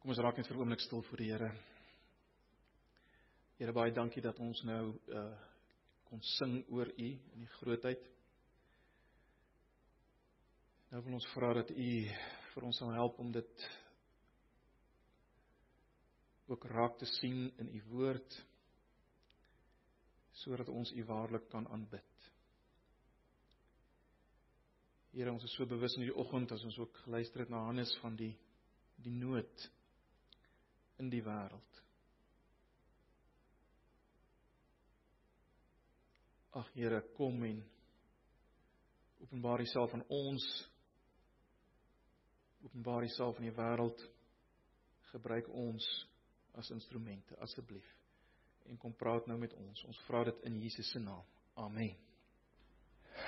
Kom ons raak net vir 'n oomblik stil voor die Here. Here baie dankie dat ons nou uh kon sing oor U in die grootheid. Nou wil ons vra dat U vir ons sal help om dit ook raak te sien in U woord sodat ons U waarlik kan aanbid. Here, ons is so bewus in hierdie oggend as ons ook geluister het na Hannes van die die nood in die wêreld. Ag Here, kom en openbaar Uself aan ons. Openbaar Uself in die wêreld. Gebruik ons as instrumente asseblief. En kom praat nou met ons. Ons vra dit in Jesus se naam. Amen.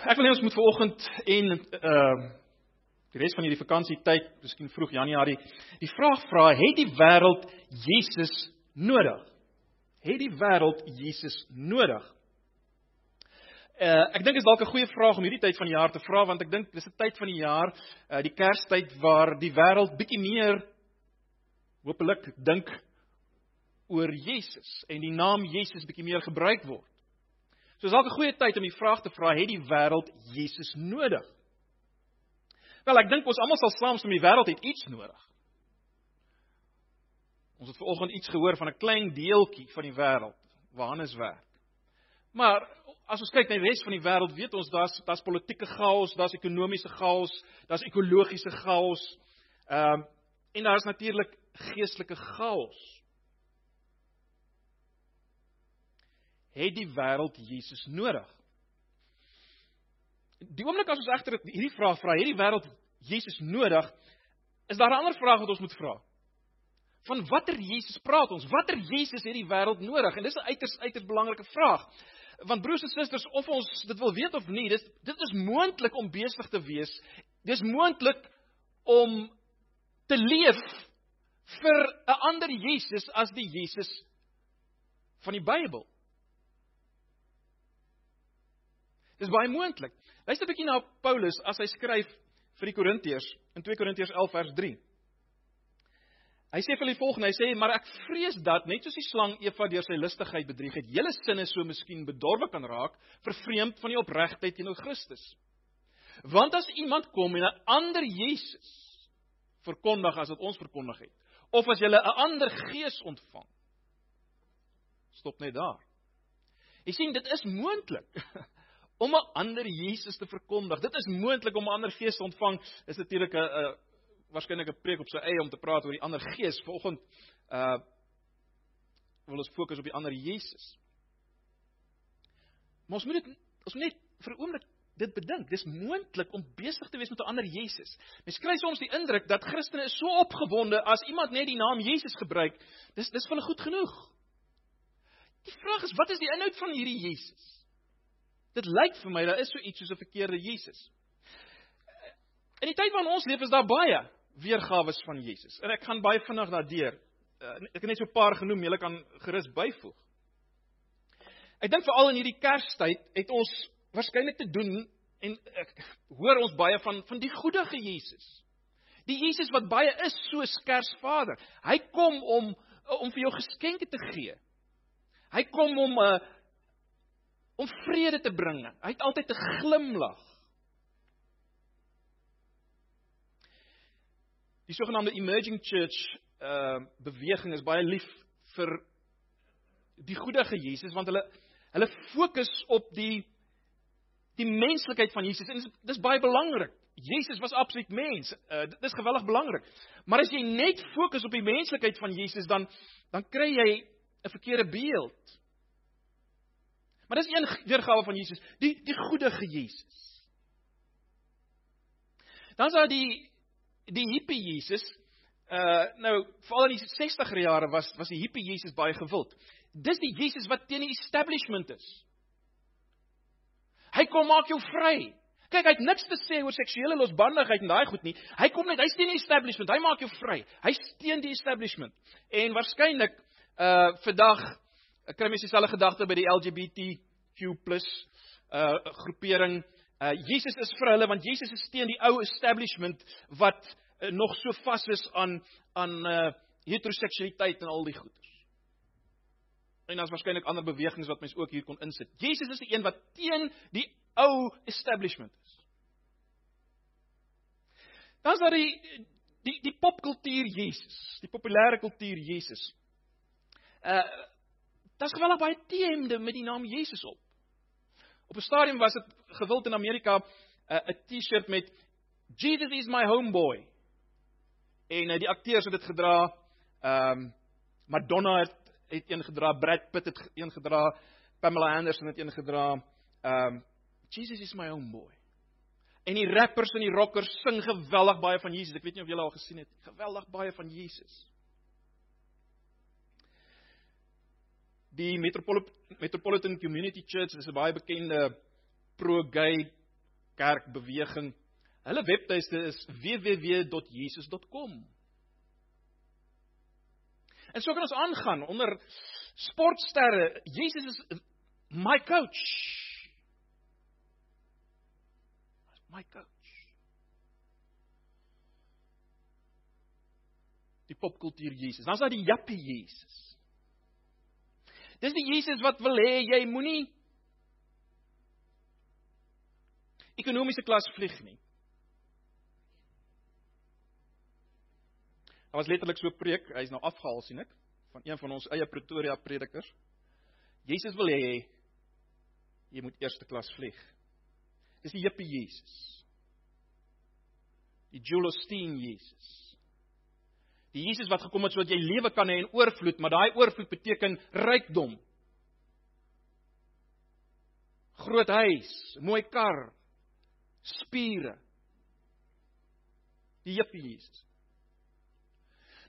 Ek wil hê ons moet vanoggend en ehm uh, die res van hierdie vakansietyd, miskien vroeg Januarie, die vraag vra, het die wêreld Jesus nodig? Het die wêreld Jesus nodig? Uh ek dink dit is dalk 'n goeie vraag om hierdie tyd van die jaar te vra want ek dink dis 'n tyd van die jaar, uh die Kerstyd waar die wêreld bietjie meer hopelik dink oor Jesus en die naam Jesus bietjie meer gebruik word. So is dalk 'n goeie tyd om die vraag te vra, het die wêreld Jesus nodig? Wel, ek dink ons almal sal saamstem die wêreld het iets nodig. Ons het vanoggend iets gehoor van 'n klein deeltjie van die wêreld waar Hannes werk. Maar as ons kyk na die res van die wêreld, weet ons daar's daar's politieke chaos, daar's ekonomiese chaos, daar's ekologiese chaos. Ehm um, en daar's natuurlik geestelike chaos. het die wêreld Jesus nodig? Die oomblik as ons egter hierdie vraag vra, het die wêreld Jesus nodig? Is daar 'n ander vraag wat ons moet vra? Van watter Jesus praat ons? Watter Jesus het die wêreld nodig? En dis 'n uiters uiters belangrike vraag. Want broers en susters, of ons dit wil weet of nie, dis dit is moontlik om besig te wees. Dis moontlik om te leef vir 'n ander Jesus as die Jesus van die Bybel. Dis baie moontlik. Luister 'n bietjie na Paulus as hy skryf vir die Korintiërs in 2 Korintiërs 11 vers 3. Hy sê vir die volgende, hy sê maar ek vrees dat net soos die slang Eva deur sy listigheid bedrieg het, hele sinne so miskien bedorwe kan raak, vervreemd van die opregtheid teenoor Christus. Want as iemand kom en 'n ander Jesus verkondig as wat ons verkondig het, of as jy 'n ander gees ontvang, stop net daar. Jy sien dit is moontlik. Om 'n ander Jesus te verkondig. Dit is moontlik om 'n ander gees te ontvang. Is natuurlik 'n 'n waarskynlik 'n preek op sy eie om te praat oor die ander gees. Vanoggend uh wil ons fokus op die ander Jesus. Maar ons moet dit ons moet net vir 'n oomblik dit bedink. Dis moontlik om besig te wees met 'n ander Jesus. Mens kry soms die indruk dat Christene is so opgewonde as iemand net die naam Jesus gebruik. Dis dis vir hulle goed genoeg. Die vraag is wat is die inhoud van hierdie Jesus? Dit lyk vir my daar is so iets soos 'n verkeerde Jesus. In die tyd waarin ons leef is daar baie weergawe van Jesus. En ek gaan baie vinnig daardeur. Eh, ek het net so 'n paar genoem, julle kan gerus byvoeg. Ek dink veral in hierdie Kerstyd het ons waarskynlik te doen en ek hoor ons baie van van die goeie Jesus. Die Jesus wat baie is soos Kersvader. Hy kom om om vir jou geskenke te gee. Hy kom om 'n uh, eh, om vrede te bring. Hy het altyd 'n glimlag. Die sogenaamde emerging church uh beweging is baie lief vir die goeie Jesus want hulle hulle fokus op die die menslikheid van Jesus en dis, dis baie belangrik. Jesus was absoluut mens. Uh dit is geweldig belangrik. Maar as jy net fokus op die menslikheid van Jesus dan dan kry jy 'n verkeerde beeld. Maar dis een weergawe van Jesus, die die goeie Jesus. Dan is daar die die hippie Jesus. Uh nou, veral in die 60er jare was was die hippie Jesus baie gewild. Dis die Jesus wat teen die establishment is. Hy kom maak jou vry. Kyk, hy het niks te sê oor seksuele losbandigheid en daai goed nie. Hy kom net, hy steun die establishment. Hy maak jou vry. Hy steun die establishment. En waarskynlik uh vandag Ek kry mens dieselfde gedagte by die LGBTQ+ uh groepering. Uh Jesus is vir hulle want Jesus is teen die ou establishment wat uh, nog so vas is aan aan uh heteroseksualiteit en al die goeters. En daar's waarskynlik ander bewegings wat mens ook hier kon insit. Jesus is die een wat teen die ou establishment is. Dan is daar die die die popkultuur Jesus, die populêre kultuur Jesus. Uh daar's geweldig baie teemde met die naam Jesus op. Op 'n stadium was dit gewild in Amerika 'n uh, 'n T-shirt met Jesus is my homeboy. En uh, die akteurs het dit gedra. Ehm um, Madonna het het een gedra, Brad Pitt het een gedra, Pamela Anderson het een gedra. Ehm um, Jesus is my homeboy. En die rappers en die rockers sing geweldig baie van Jesus. Ek weet nie of julle al gesien het. Geweldig baie van Jesus. Die Metropolitan Community Church is 'n baie bekende pro-gay kerkbeweging. Hulle webtuiste is www.jesus.com. En so kan ons aangaan onder sportsterre. Jesus is my coach. my coach. Die popkultuur Jesus. Dan's daar die jappie Jesus. Dis die Jesus wat wil hê jy moenie ekonomiese klas vlieg nie. Daar was letterlik so 'n preek, hy's nou afgehaal sien ek, van een van ons eie Pretoria predikers. Jesus wil hê jy moet eerste klas vlieg. Dis die Jippie Jesus. Die Joel Osteen Jesus. Die Jesus wat gekom het sodat jy lewe kan hê en oorvloed, maar daai oorvloed beteken rykdom. Groot huis, mooi kar, spiere. Die Jippie Jesus.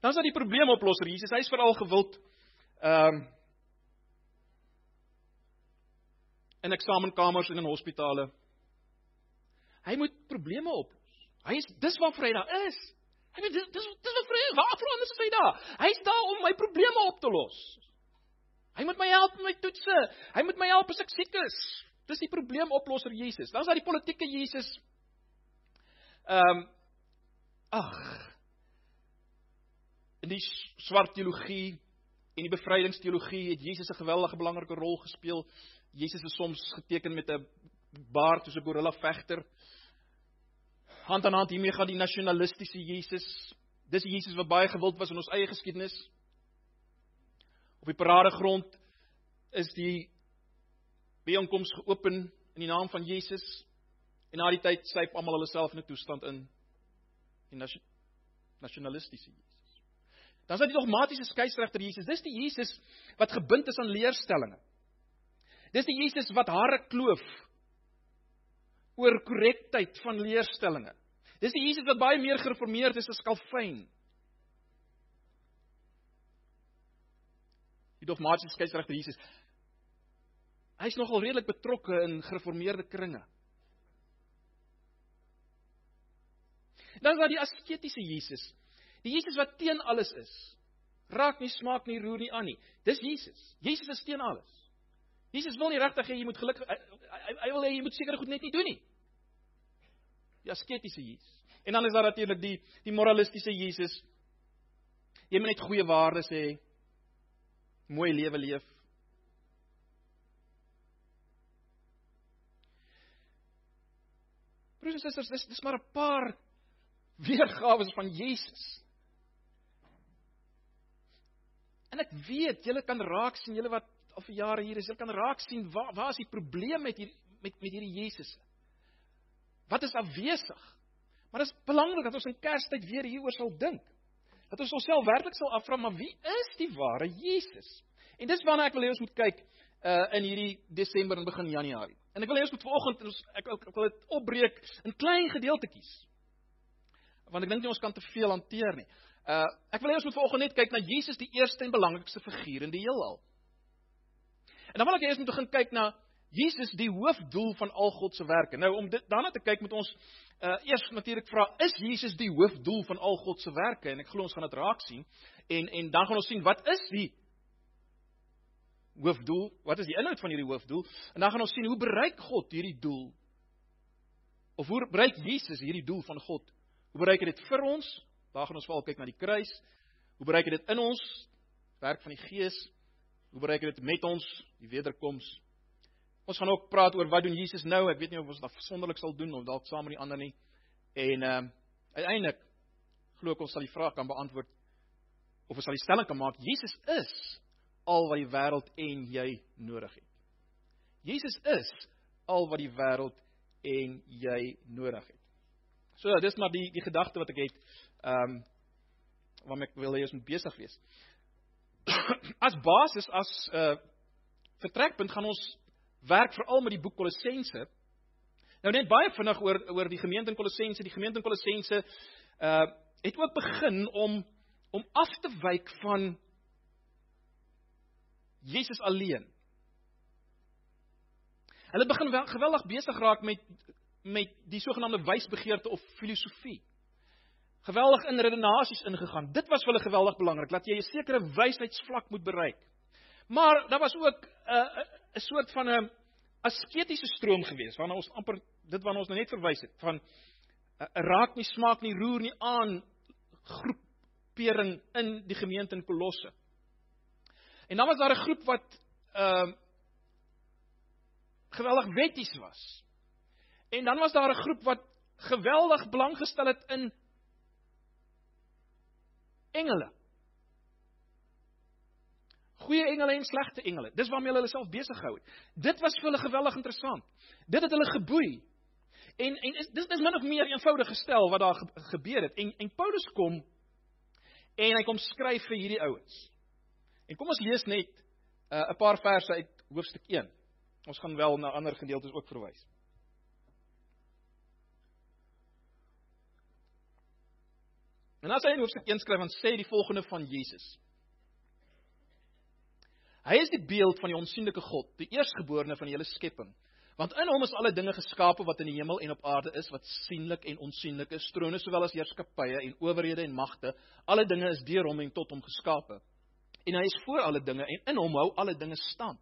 Dan is daar die probleemoplosser Jesus. Hy's veral gewild ehm um, in eksamenkamers en in hospitale Hy moet probleme oplos. Hy is dis waarvoor hy daar is. Hy weet dis dis dis wat vir waarvoor anders is hy daar? Hy's daar om my probleme op te los. Hy moet my help met my toetse. Hy moet my help as ek siek is. Dis die probleemoplosser Jesus. Dan's daar die politieke Jesus. Ehm um, ag. In die swart teologie en die bevrydingsteologie het Jesus 'n geweldige belangrike rol gespeel. Jesus is soms geteken met 'n baard soos 'n gorilla vegter. Hand aan hand hiermee gaan die nasionalistiese Jesus. Dis die Jesus wat baie gewild was in ons eie geskiedenis. Op die paradegrond is die beonkoms geopen in die naam van Jesus en na die tyd syp almal hulle self in 'n toestand in die nasionalistiese Jesus. Dan is daar die dogmatiese skeieregter Jesus. Dis die Jesus wat gebind is aan leerstellings. Dis die Jesus wat hare kloof oor korrektheid van leerstellings. Dis die Jesus wat baie meer gereformeerd is as Calvin. Die dogmatiese skeieregter Jesus. Hy's nogal redelik betrokke in gereformeerde kringe. Dan is daar die asketiese Jesus. Die Jesus wat teen alles is. Raak nie, smaak nie, roer nie aan nie. Dis Jesus. Jesus is teen alles. Jesus wil nie regtig hê jy moet gelukkig hy, hy, hy wil hê jy moet sekere goed net nie doen nie. Die asketiese Jesus. En dan is daar natuurlik die die moralistiese Jesus. Jy moet net goeie waardes hê. Mooi lewe leef. Broers en susters, dis dis maar 'n paar weergawe van Jesus. En ek weet, julle kan raak sien, julle wat al vir jare hier is, julle kan raak sien waar waar is die probleem met hier met met hierdie Jesus? Wat is afwesig? Maar dit is belangrik dat ons in Kerstyd weer hieroor sal dink. Dat ons onsself werklik sal afvra, maar wie is die ware Jesus? En dis waarna ek wil hê ons moet kyk uh in hierdie Desember en begin Januarie. En ek wil hê ons moet vanoggend ons ek, ek, ek wil dit opbreek in klein gedeeltetjies. Want ek dink nie ons kan te veel hanteer nie. Uh ek wil hê ons moet vanoggend net kyk na Jesus die eerste en belangrikste figuur in die heelal. En dan wil ek hê ons moet begin kyk na Jesus die hoofdoel van al God se werke. Nou om dit daarna te kyk met ons uh eers natuurlik vra is Jesus die hoofdoel van al God se werke en ek glo ons gaan dit raak sien en en dan gaan ons sien wat is die hoofdoel? Wat is die inhoud van hierdie hoofdoel? En dan gaan ons sien hoe bereik God hierdie doel? Of hoe bereik Jesus hierdie doel van God? Hoe bereik hy dit vir ons? Daar gaan ons veral kyk na die kruis. Hoe bereik hy dit in ons? Werk van die Gees. Hoe bereik dit met ons? Die wederkoms. Ons gaan ook praat oor wat doen Jesus nou? Ek weet nie of ons dit afsonderlik sal doen of dalk saam met die ander nie. En ehm uh, uiteindelik glo ek ons sal die vraag kan beantwoord of ons sal die stelling kan maak Jesus is al wat die wêreld en jy nodig het. Jesus is al wat die wêreld en jy nodig het. So dis maar die die gedagte wat ek het. Ehm um, waarmee ek wil hê ons moet besig wees. as basis as 'n uh, vertrekpunt gaan ons werk veral met die boek Kolossense. Nou net baie vinnig oor oor die gemeente in Kolossense. Die gemeente in Kolossense uh het ook begin om om af te wyk van Jesus alleen. Hulle begin wel geweldig besig raak met met die sogenaamde wysbegeerte of filosofie. Geweldig in redenasies ingegaan. Dit was vir hulle geweldig belangrik dat jy 'n sekere wysheidsvlak moet bereik. Maar daar was ook 'n uh, 'n soort van 'n asketiese stroom gewees waarna ons amper dit waarna ons nou net verwys het van uh, raak nie smaak nie roer nie aan groepering in die gemeente in Kolosse. En dan was daar 'n groep wat ehm uh, geweldig wetties was. En dan was daar 'n groep wat geweldig belang gestel het in engele. Goeie engele en slegte engele. Dis waarmee hulle self besig gehou het. Dit was vir hulle geweldig interessant. Dit het hulle geboei. En en is, dis dis min of meer eenvoudig gestel wat daar ge, gebeur het. En en Paulus kom en hy kom skryf vir hierdie ouens. En kom ons lees net 'n uh, paar verse uit hoofstuk 1. Ons gaan wel na ander gedeeltes ook verwys. En as hy in hoofstuk 1 skryf, dan sê hy die volgende van Jesus. Hy is die beeld van die onsigbare God, die eerstgeborene van die hele skepping. Want in hom is alle dinge geskape wat in die hemel en op aarde is, wat sienlik en onsienlik is, trone sowel as heerskappye en owerhede en magte. Alle dinge is deur hom en tot hom geskape. En hy is voor alle dinge en in hom hou alle dinge stand.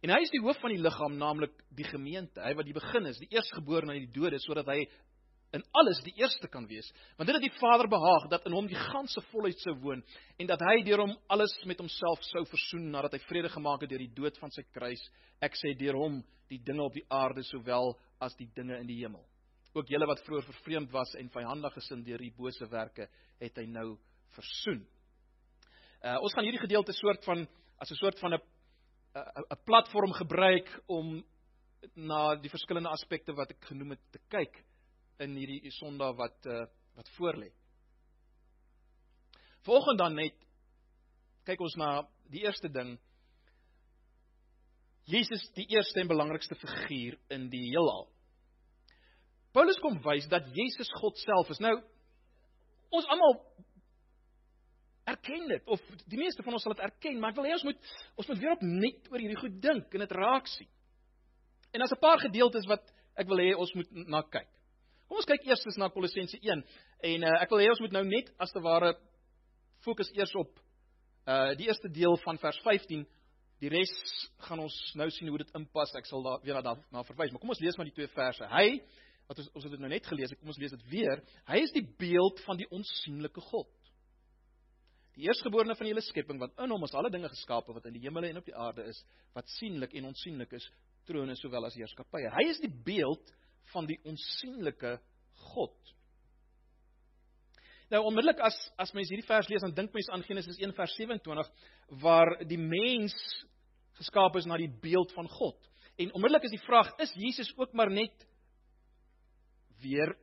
En hy is die hoof van die liggaam, naamlik die gemeente. Hy wat die begin is, die eerstgeborene uit die dode, sodat hy in alles die eerste kan wees. Want dit het die Vader behaag dat in hom die ganse volheid sou woon en dat hy deur hom alles met homself sou versoen nadat hy vrede gemaak het deur die dood van sy kruis. Ek sê deur hom die dinge op die aarde sowel as die dinge in die hemel. Ook julle wat vroeër vervreemd was en vyandig gesind deur die bose werke, het hy nou versoen. Uh ons gaan hierdie gedeelte soort van as 'n soort van 'n 'n platform gebruik om na die verskillende aspekte wat ek genoem het te kyk in hierdie Sondag wat uh, wat voorlê. Volgende dan net kyk ons na die eerste ding. Jesus die eerste en belangrikste figuur in die heelal. Paulus kom wys dat Jesus God self is. Nou ons almal erken dit of die meeste van ons sal dit erken, maar ek wil hê ons moet ons moet weer op net oor hierdie goed dink en dit raak sien. En daar's 'n paar gedeeltes wat ek wil hê ons moet na kyk. Kom ons kyk eers na Kolossense 1 en uh, ek wil hê ons moet nou net as te ware fokus eers op uh die eerste deel van vers 15. Die res gaan ons nou sien hoe dit inpas. Ek sal daar weer daarna verwys, maar kom ons lees maar die twee verse. Hy wat ons ons het dit nou net gelees, kom ons lees dit weer. Hy is die beeld van die onsigbare God. Die eerstgeborene van die hele skepping wat in hom is alle dinge geskape wat in die hemele en op die aarde is, wat sienlik en onsienlik is, trone sowel as heerskappye. Hy is die beeld van die onsigbare God. Nou onmiddellik as as mens hierdie vers lees, dan dink mens aan Genesis 1 vers 27 waar die mens geskaap is na die beeld van God. En onmiddellik is die vraag, is Jesus ook maar net weer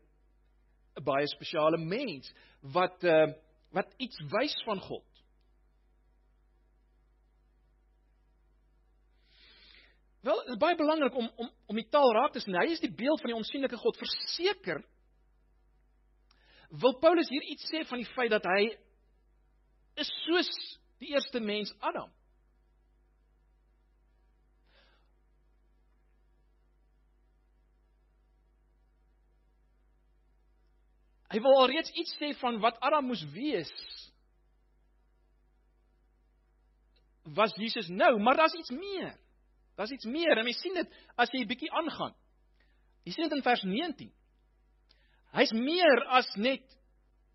'n baie spesiale mens wat uh wat iets wys van God? Wel, dit is baie belangrik om om om die taal raak te sien. Hy is die beeld van die onsigbare God. Verseker wil Paulus hier iets sê van die feit dat hy is soos die eerste mens Adam. Hy wil alreeds iets sê van wat Adam moes wees. Was Jesus nou, maar daar's iets meer. Daar's iets meer en mens sien dit as jy bietjie aangaan. Jy sien dit in vers 19. Hy's meer as net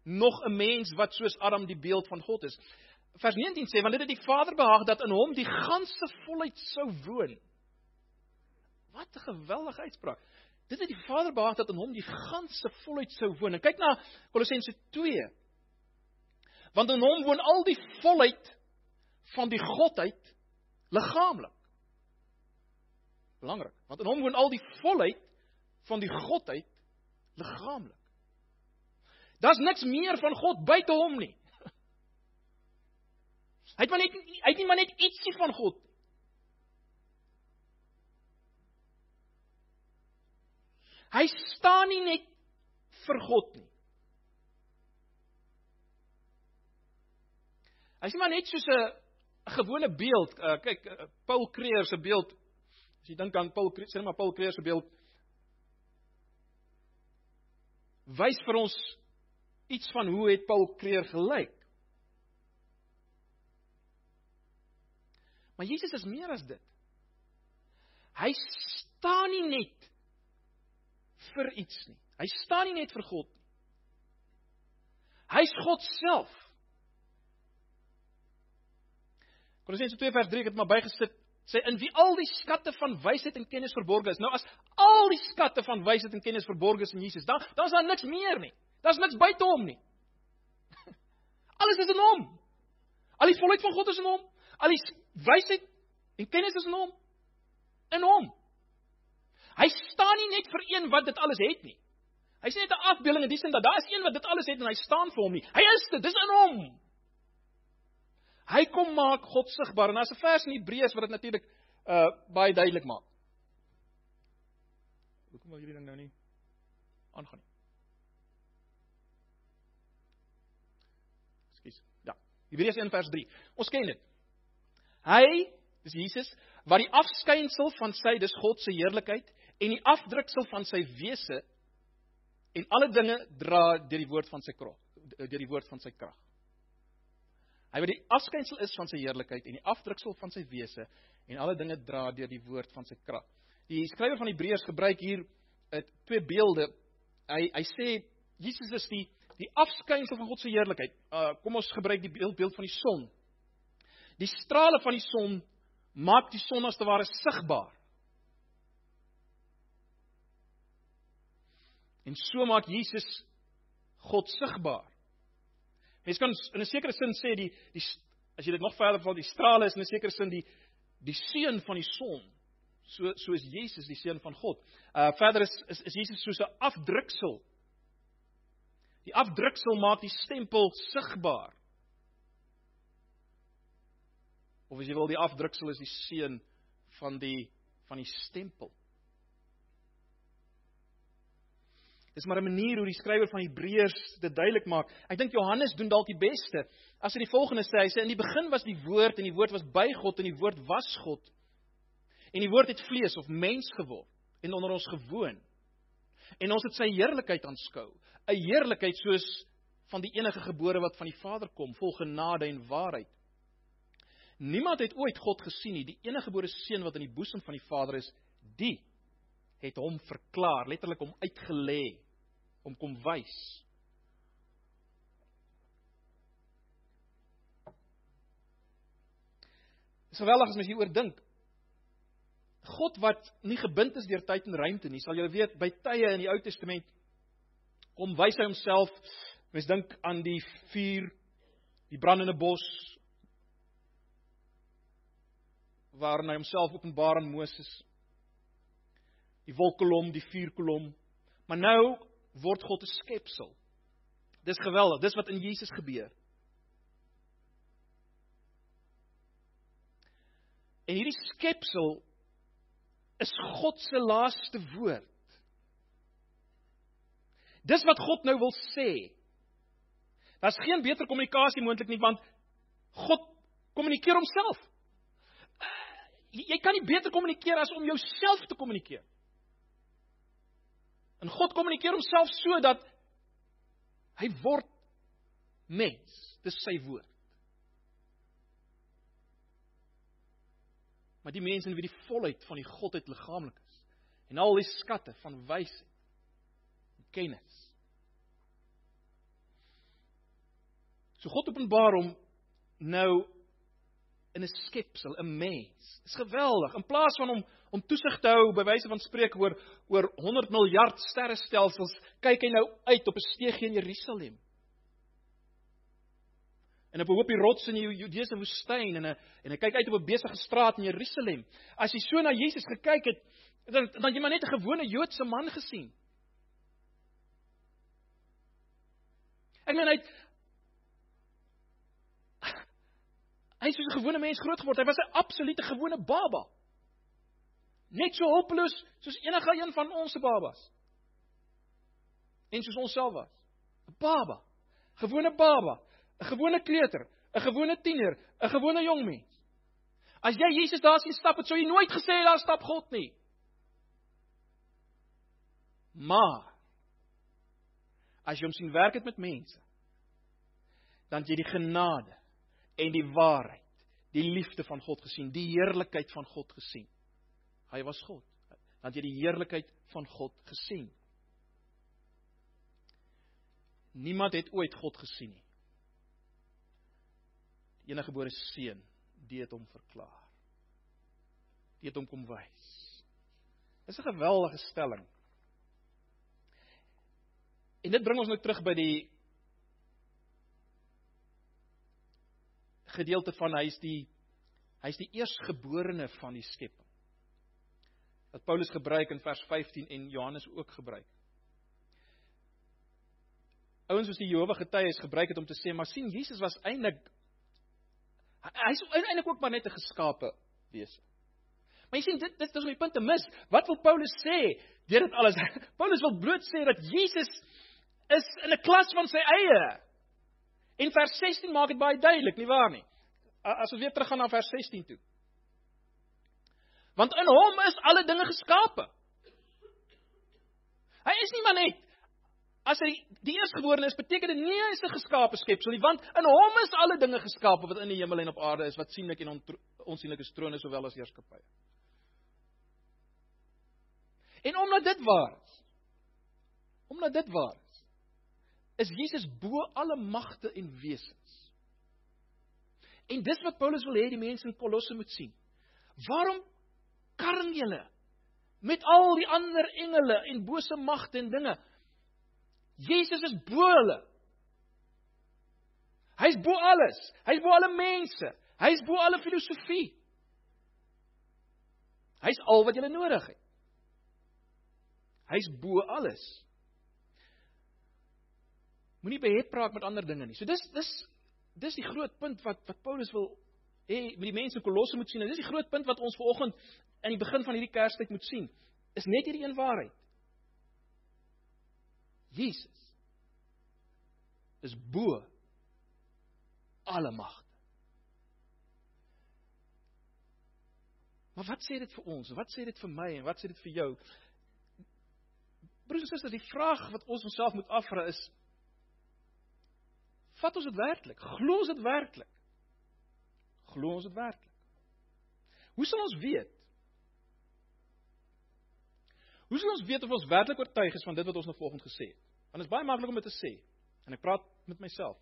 nog 'n mens wat soos Adam die beeld van God is. Vers 19 sê want dit het die Vader behaag dat in hom die ganse volheid sou woon. Wat 'n geweldige uitspraak. Dit het die Vader behaag dat in hom die ganse volheid sou woon. En kyk na Kolossense 2. Want in hom woon al die volheid van die godheid liggaamlik. Belangrik, want in hom woon al die volheid van die godheid liggaamlik. Daar's niks meer van God buite hom nie. Hy het maar net hy het nie maar net ietsie van God. Hy staan nie net vir God nie. Hy's nie maar net soos 'n gewone beeld. Uh, kyk, uh, Paul Creer se beeld. As jy dink aan Paul sê maar Paul Creer se beeld wys vir ons iets van hoe het Paul Creer gelyk. Maar Jesus is meer as dit. Hy staan nie net vir iets nie. Hy staan nie net vir God nie. Hy's God self. Kolossense 2 vers 3 het maar bygesit sê in wie al die skatte van wysheid en kennis verborge is. Nou as al die skatte van wysheid en kennis verborge is in Jesus, dan dan is daar niks meer nie. Daar's niks buite hom nie. Alles is in hom. Al die volheid van God is in hom. Al die wysheid en kennis is in hom. In hom. Hy staan nie net vir een wat dit alles het nie. Hy's nie net 'n afbeelding in die sin dat daar is een wat dit alles het en hy staan vir hom nie. Hy is dit, dis in hom. Hy kom maak God sigbaar en daar's 'n vers in Hebreërs wat dit natuurlik uh baie duidelik maak. Hoekom wil hierdie ding nou nie aangaan nie? Skus. Ja. Hebreërs 1 vers 3. Ons ken dit. Hy, dis Jesus, wat die afskynsel van sy dis God se heerlikheid en die afdruksel van sy wese en alle dinge dra deur die woord van sy krag deur die woord van sy krag. Hy wat die afskynsel is van sy heerlikheid en die afdruksel van sy wese en alle dinge dra deur die woord van sy krag. Die skrywer van Hebreërs gebruik hier uh, twee beelde. Hy hy sê Jesus is die die afskynsel van God se heerlikheid. Uh, kom ons gebruik die beeld beeld van die son. Die strale van die son maak die son as te ware sigbaar. En so maak Jesus God sigbaar. Mens kan in 'n sekere sin sê die die as jy dit nog verder val, die strale is in 'n sekere sin die die seun van die son. So so is Jesus die seun van God. Uh verder is is, is Jesus soos 'n afdruksel. Die afdruksel maak die stempel sigbaar. Of as jy wil die afdruksel is die seun van die van die stempel. Dis maar 'n manier hoe die skrywer van Hebreërs dit duidelik maak. Ek dink Johannes doen dalk die beste. As hy die volgende sê, hy sê in die begin was die woord en die woord was by God en die woord was God. En die woord het vlees of mens geword en onder ons gewoon. En ons het sy heerlikheid aanskou, 'n heerlikheid soos van die enige gebore wat van die Vader kom, vol genade en waarheid. Niemand het ooit God gesien nie. Die enige gebore seun wat in die boesem van die Vader is, die het hom verklaar, letterlik hom uitgelê, hom kom wys. Dis geweldig as mens hieroor dink. God wat nie gebind is deur tyd en ruimte nie, sal julle weet by tye in die Ou Testament kom wys hy homself. Mens dink aan die vuur, die brandende bos waarin hy homself openbaar aan Moses die wolkkolom, die vuurkolom. Maar nou word God 'n skepsel. Dis geweldig, dis wat in Jesus gebeur. En hierdie skepsel is God se laaste woord. Dis wat God nou wil sê. Daar's geen beter kommunikasie moontlik nie want God kommunikeer homself. Jy kan nie beter kommunikeer as om jouself te kommunikeer. En God kommunikeer homself so dat hy word mens. Dis sy woord. Maar die mense in wie die volheid van die godheid liggaamlik is en al die skatte van wysheid en kennis. So God openbaar hom nou in 'n skepsel, 'n mens. Dis geweldig. In plaas van hom om toesig te hou by wyse van spreek oor oor 100 miljard sterrestelsels, kyk hy nou uit op 'n steegie in Jerusalem. En op 'n hoopie rots in die Judeese woestyn en 'n en hy kyk uit op 'n besige straat in Jerusalem. As jy so na Jesus gekyk het, dan dan jy maar net 'n gewone Joodse man gesien. Ek meen hy het Hy het soos 'n gewone mens groot geword. Hy was 'n absolute gewone baba. Net so hulpeloos soos enige een van ons se babas. En soos ons self was. 'n Baba. Gewone baba, 'n gewone kleuter, 'n gewone tiener, 'n gewone jong mens. As jy Jesus daar sien stap, het sou jy nooit gesê daar stap God nie. Maar as jy hom sien werk het met mense, dan jy die genade en die waarheid, die liefde van God gesien, die heerlikheid van God gesien. Hy was God. Dan jy die heerlikheid van God gesien. Niemand het ooit God gesien nie. Die enige gebore seun, die het hom verklaar. Die het hom kom wys. Dis 'n geweldige stelling. En dit bring ons nou terug by die gedeelte van hy is die hy is die eersgeborene van die skepping. Wat Paulus gebruik in vers 15 en Johannes ook gebruik. Ouens soos die Jehova getuies gebruik dit om te sê maar sien Jesus was eintlik hy's eintlik ook maar net 'n geskape wese. Maar jy sien dit dit is die punt te mis. Wat wil Paulus sê deur dit alles? Paulus wil bloot sê dat Jesus is in 'n klas van sy eie. En vers 16 maak dit baie duidelik, nie waar nie? As ons weer teruggaan na vers 16 toe. Want in hom is alle dinge geskape. Hy is nie maar net as hy die eerstgeborene is, beteken dit nie hy is 'n geskape skepsel nie, want in hom is alle dinge geskape wat in die hemel en op aarde is, wat sienlik en onsienlik is, trone sowel as heerskappye. En omdat dit waar is, omdat dit waar is, Jesus bo alle magte en wesens. En dis wat Paulus wil hê die mense in Kolosse moet sien. Waarom karring julle met al die ander engele en bose magte en dinge? Jesus is bo hulle. Hy's bo alles. Hy's bo alle mense. Hy's bo alle filosofie. Hy's al wat jy nodig het. Hy's bo alles. Moenie beheer praat met ander dinge nie. So dis dis dis die groot punt wat wat Paulus wil hê met die mense in Kolosse moet sien en dis die groot punt wat ons vanoggend in die begin van hierdie Kerstyd moet sien. Is net hierdie een waarheid. Jesus is bo alle mag. Maar wat sê dit vir ons? Wat sê dit vir my en wat sê dit vir jou? Broers en susters, die vraag wat ons onsself moet afvra is Vat ons dit werklik? Glo ons dit werklik? Glo ons dit werklik? Hoe sal ons weet? Hoe sal ons weet of ons werklik oortuig is van dit wat ons nou volgens gesê het? Want dit is baie maklik om dit te sê. En ek praat met myself.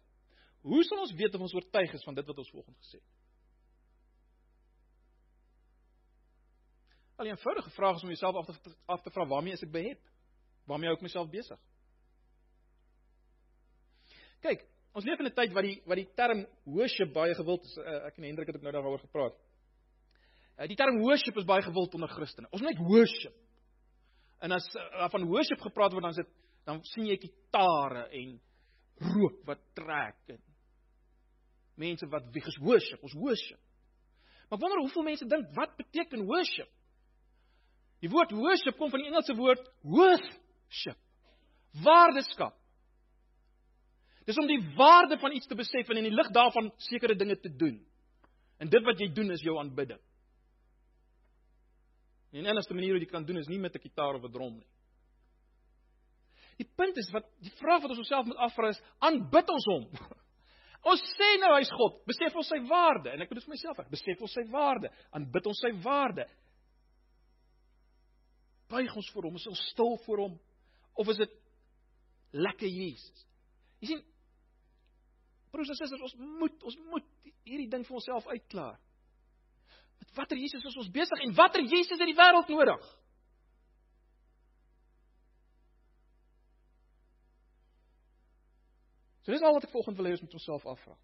Hoe sal ons weet of ons oortuig is van dit wat ons volgens gesê het? Al 'n eenvoudige vraag is om jouself af te af te vra waarmee is ek behep? Waarmee hou ek myself besig? Kyk, Ons leef in 'n tyd wat die wat die term worship baie gewild is. Uh, ek en Hendrik het ook nou daaroor gepraat. Uh, die term worship is baie gewild onder Christene. Ons net worship. En as uh, van worship gepraat word dan is dit dan sien jy gitare en rook wat trek en mense wat wie ges worship, ons worship. Maar wonder hoeveel mense dink wat beteken worship? Die woord worship kom van die Engelse woord worship. Waardeskap. Dis om die waarde van iets te besef en in die lig daarvan sekere dinge te doen. En dit wat jy doen is jou aanbidding. En die enigste manier hoe jy kan doen is nie met 'n kitaar of 'n drom nie. Die punt is wat die vraag wat ons onsself moet afvra is, aanbid ons hom? Ons sê nou hy's God, besef ons sy waarde en ek bedoel vir myself, ek besef ons sy waarde, aanbid ons sy waarde. Buig ons voor hom, is ons stil voor hom of is dit lekker Jesus? Jy sien, Broers en susters, ons moet ons moet hierdie ding vir onsself uitklaar. Met watter Jesus is ons besig en watter Jesus het die wêreld nodig? So dis al wat ek volgende wil hê ons moet onsself afvra.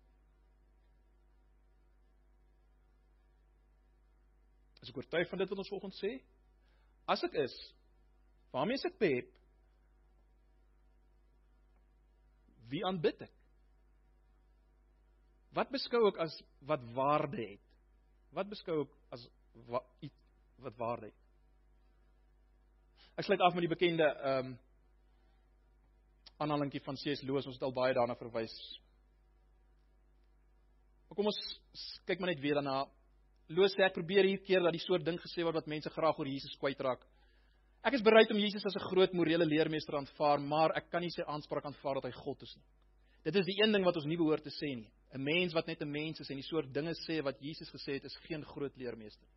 As ek oortuig van dit wat ons volgens sê, as ek is, waarmee is ek behep? Wie aanbid ek? Wat beskou ek as wat waarde het? Wat beskou ek as wat wat waarde het? Ek sluit af met die bekende ehm um, aanhalingkie van C.S. Lewis, ons het al baie daarna verwys. Maar kom ons kyk maar net weer daarna. Lewis sê ek probeer hier keer dat die soort ding gesê word wat mense graag oor Jesus kwytraak. Ek is bereid om Jesus as 'n groot morele leermeester aanvaar, maar ek kan nie sy aanspraak aanvaar dat hy God is nie. Dit is die een ding wat ons nie behoort te sê nie. 'n Mens wat net 'n mens is en die soort dinge sê wat Jesus gesê het, is geen groot leermeester nie.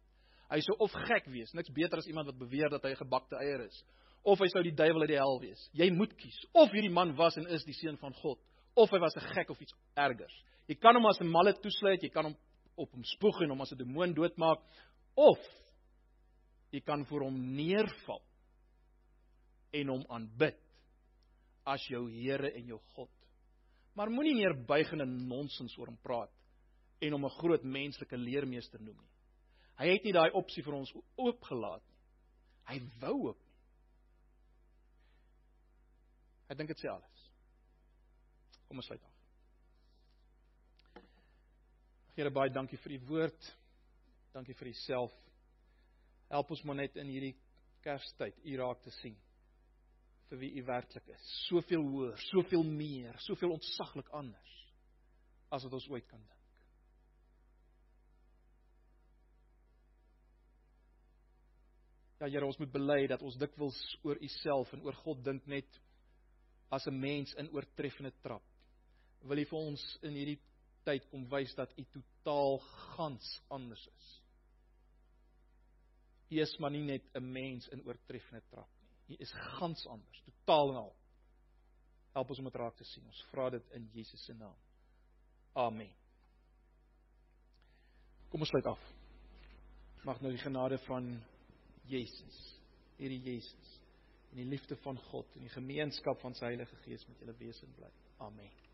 Hy sou of gek wees, niks beter as iemand wat beweer dat hy 'n gebakte eier is, of hy sou die duiwel uit die hel wees. Jy moet kies of hierdie man was en is die seun van God, of hy was 'n gek of iets ergers. Jy kan hom as 'n malle toesluit, jy kan hom op hom spoeg en hom as 'n demoon doodmaak, of jy kan voor hom neerval en hom aanbid as jou Here en jou God. Maar moenie neerbuigende nonsens oor hom praat en hom 'n groot menslike leermeester noem nie. Hy het nie daai opsie vir ons oopgelaat nie. Hy wou ook nie. Ek dink dit sê alles. Kom ons sluit af. Here baie dankie vir u woord. Dankie vir u self. Help ons maar net in hierdie Kerstyd u raak te sien vir wie u werklik is. Soveel hoër, soveel meer, soveel ontsaglik anders as wat ons ooit kan dink. Ja Here, ons moet bely dat ons dikwels oor u self en oor God dink net as 'n mens in oortreffende trap. Wil U vir ons in hierdie tyd kom wys dat U totaal gans anders is. U is maar nie net 'n mens in oortreffende trap nie. U is gans anders, totaal en al. Help ons om dit raak te sien. Ons vra dit in Jesus se naam. Amen. Kom ons sluit af. Mag nou die genade van Jesus, hierdie Jesus en die liefde van God en die gemeenskap van sy Heilige Gees met julle wesen bly. Amen.